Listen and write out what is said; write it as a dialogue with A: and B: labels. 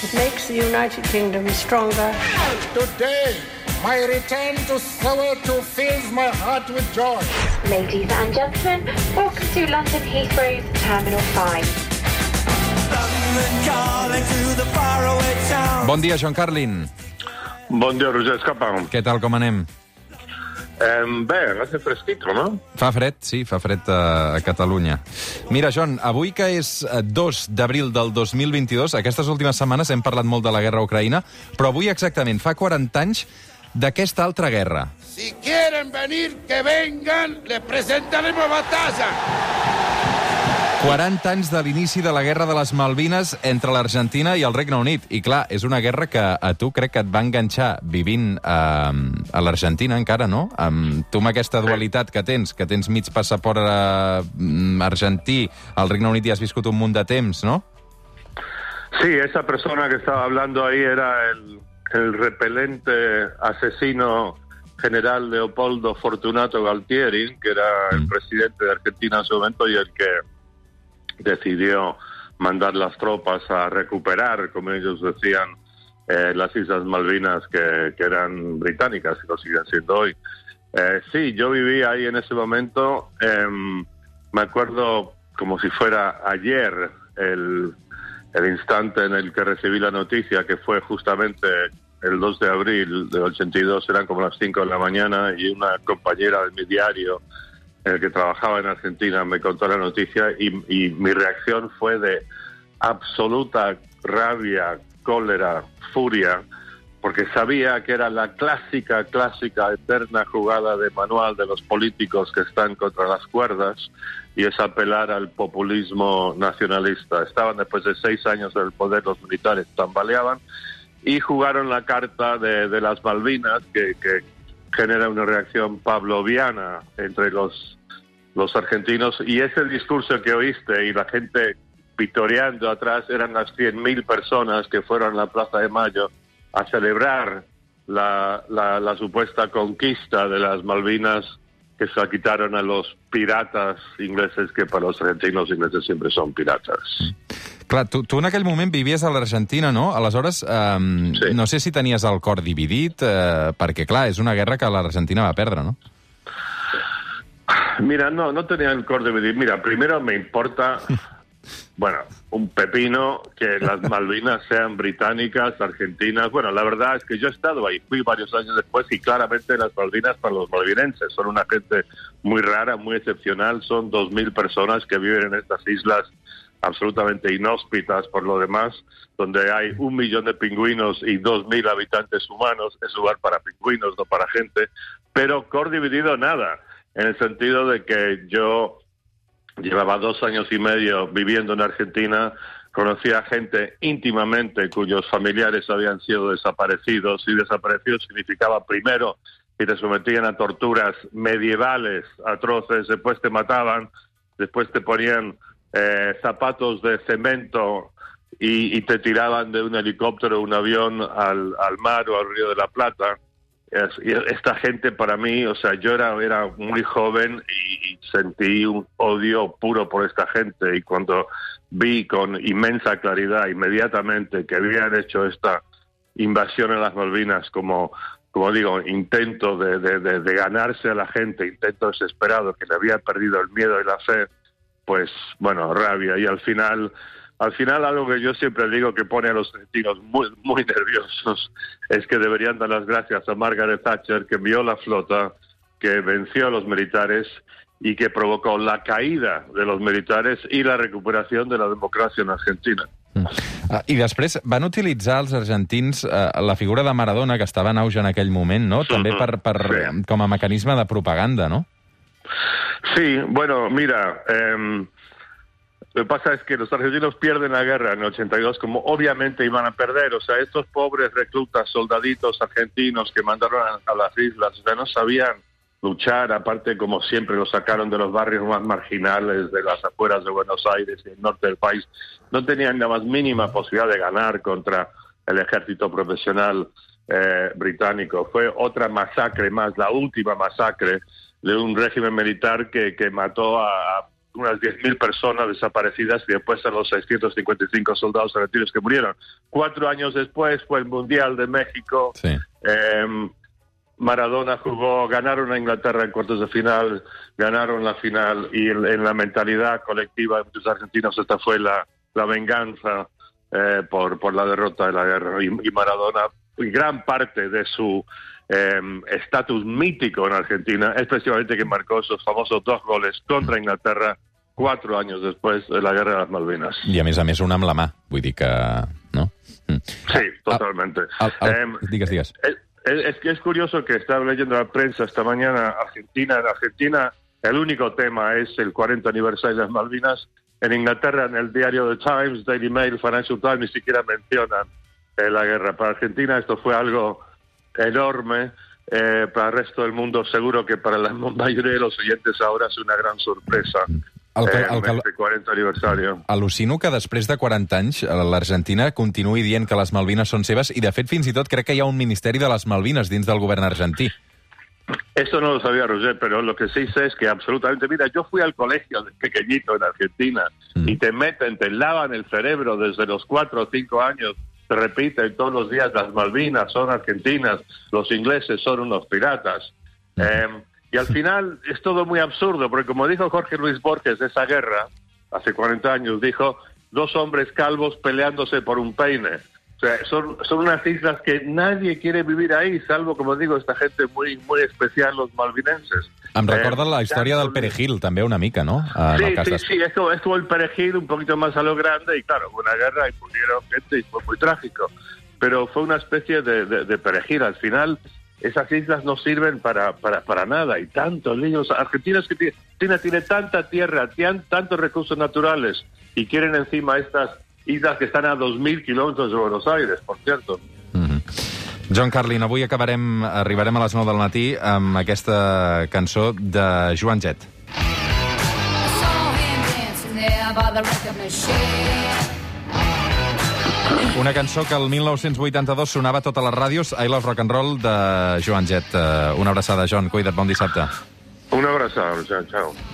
A: It makes the United Kingdom stronger.
B: Today, my return to Soweto fills my heart with joy.
C: Ladies and gentlemen, welcome to London Heathrow's Terminal 5.
D: Bon dia, Joan Carlin.
E: Bon dia, Roger Escapa.
D: Què tal, com anem?
E: Eh, bé, hace fresquito, no?
D: Fa fred, sí, fa fred a, a Catalunya. Mira, Joan, avui que és eh, 2 d'abril del 2022, aquestes últimes setmanes hem parlat molt de la guerra a Ucraïna, però avui exactament fa 40 anys d'aquesta altra guerra.
B: Si quieren venir, que vengan, les presentaremos batalla.
D: 40 anys de l'inici de la Guerra de les Malvines entre l'Argentina i el Regne Unit. I clar, és una guerra que a tu crec que et va enganxar vivint a, a l'Argentina encara, no? Amb, tu amb aquesta dualitat que tens, que tens mig passaport a, argentí, al Regne Unit i has viscut un munt de temps, no?
E: Sí, esa persona que estaba hablando ahí era el, el repelente asesino general Leopoldo Fortunato Galtieri, que era el presidente de Argentina en su momento y el que decidió mandar las tropas a recuperar, como ellos decían, eh, las Islas Malvinas que, que, eran británicas y lo siguen siendo hoy. Eh, sí, yo viví ahí en ese momento. Eh, me acuerdo como si fuera ayer el, el, instante en el que recibí la noticia, que fue justamente el 2 de abril del 82, eran como las 5 de la mañana, y una compañera de mi diario el que trabajaba en Argentina me contó la noticia y, mi reacción fue de absoluta rabia, cólera, furia, porque sabía que era la clásica, clásica, eterna jugada de manual de los políticos que están contra las cuerdas y es apelar al populismo nacionalista. Estaban después de seis años del poder, los militares tambaleaban y jugaron la carta de, las Malvinas que genera una reacción pavloviana entre los los argentinos y ese discurso que oíste y la gente vitoreando atrás eran las 100.000 personas que fueron a la Plaza de Mayo a celebrar la, la, la, supuesta conquista de las Malvinas que se quitaron a los piratas ingleses, que para los argentinos ingleses siempre son piratas.
D: Clar, tu, tu en aquell moment vivies a l'Argentina, no? Aleshores, eh, sí. no sé si tenies el cor dividit, eh, perquè, clar, és una guerra que l'Argentina va perdre, no?
E: Mira, no, no tenía el core de Mira, primero me importa, bueno, un pepino que las Malvinas sean británicas, argentinas. Bueno, la verdad es que yo he estado ahí, fui varios años después y claramente las Malvinas para los malvinenses son una gente muy rara, muy excepcional. Son dos mil personas que viven en estas islas absolutamente inhóspitas por lo demás, donde hay un millón de pingüinos y dos mil habitantes humanos. Es lugar para pingüinos, no para gente. Pero core dividido nada en el sentido de que yo llevaba dos años y medio viviendo en Argentina, conocía gente íntimamente cuyos familiares habían sido desaparecidos y desaparecidos significaba primero que te sometían a torturas medievales, atroces, después te mataban, después te ponían eh, zapatos de cemento y, te tiraban de un helicóptero o un avión al, mar o al río de la Plata. Esta gente para mí, o sea, yo era, era muy joven y, sentí un odio puro por esta gente. Y cuando vi con inmensa claridad inmediatamente que habían hecho esta invasión en las Malvinas como, como digo, intento de, de ganarse a la gente, intento desesperado, que le había perdido el miedo y la fe, pues bueno, rabia y al final al final algo que yo siempre digo que pone a los argentinos muy, muy nerviosos es que deberían dar las gracias a Margaret Thatcher que envió la flota, que venció a los militares y que provocó la caída de los militares y la recuperación de la democracia en Argentina.
D: Mm. Uh, I després van utilitzar els argentins uh, la figura de Maradona, que estava en auge en aquell moment, no? També per, per, sí. com a mecanisme de propaganda, no?
E: Sí, bueno, mira, eh, Lo que pasa es que los argentinos pierden la guerra en el 82 como obviamente iban a perder. O sea, estos pobres reclutas, soldaditos argentinos que mandaron a, las islas, sea, no sabían luchar, aparte como siempre lo sacaron de los barrios más marginales de las afueras de Buenos Aires y el norte del país, no tenían la más mínima posibilidad de ganar contra el ejército profesional eh, británico. Fue otra masacre más, la última masacre de un régimen militar que, que mató a unas 10.000 personas desaparecidas y después a los 655 soldados argentinos que murieron. Cuatro años después fue el Mundial de México.
D: Sí.
E: Eh, Maradona jugó, ganaron a Inglaterra en cuartos de final, ganaron la final y en, en la mentalidad colectiva de muchos argentinos esta fue la, la venganza eh, por, por la derrota de la guerra. Y, y Maradona, gran parte de su eh, estatus mítico en Argentina es precisamente que marcó esos famosos dos goles contra Inglaterra cuatro años después de la guerra de las Malvinas.
D: I a més a més una amb la mà, vull dir que... No?
E: Sí, totalmente. Em,
D: digues, digues.
E: Es, es- es que es curioso que estaba leyendo la prensa esta mañana Argentina. En Argentina el único tema es el 40 aniversario de las Malvinas. En Inglaterra, en el diario The Times, Daily Mail, Financial Times, ni siquiera mencionan eh, la guerra. Para Argentina esto fue algo enorme. Eh, para el resto del mundo seguro que para la mayoría de los oyentes ahora es una gran sorpresa.
D: El que- el que-
E: este 40 aniversario.
D: Al·lucino que després de 40 anys l'Argentina continuï dient que les Malvines són seves i, de fet, fins i tot crec que hi ha un Ministeri de les Malvines dins del govern argentí.
E: Esto no lo sabía Roger, pero lo que sí sé es que absolutamente, mira, yo fui al colegio de pequeñito en Argentina
D: Mm.
E: y te meten, te lavan el cerebro desde los cuatro o cinco años, te repiten todos los días las Malvinas son argentinas, los ingleses son unos piratas. Eh, y al final es todo muy absurdo, porque como dijo Jorge Luis Borges de esa guerra, hace 40 años, dijo, dos hombres calvos peleándose por un peine. O sea, son, son unas islas que nadie quiere vivir ahí, salvo, como digo, esta gente muy muy especial, los malvinenses.
D: Em
E: Eh,
D: recorda la història del Perejil, també, una mica, no? En
E: Sí, sí,
D: de-
E: sí, esto, esto el perejil un poquito más a lo grande y claro, una guerra y murieron gente y fue muy trágico. Pero fue una especie de, de, de perejil. Al final, esas islas no sirven para, para, para nada. Y tantos líos. Argentina, es que tiene, Argentina tiene tanta tierra, tiene tantos recursos naturales y quieren encima estas islas que están a 2.000 kilómetros de Buenos Aires, por cierto.
D: Mhm. John Carlin, avui acabarem, arribarem a les 9 del matí amb aquesta cançó de Joan Jett. Una cançó que el 1982 sonava a totes les ràdios, I Love Rock and Roll, de Joan Jett. Eh, Una abraçada, John. Cuida't, bon dissabte.
E: Un abrazo, chao. chao.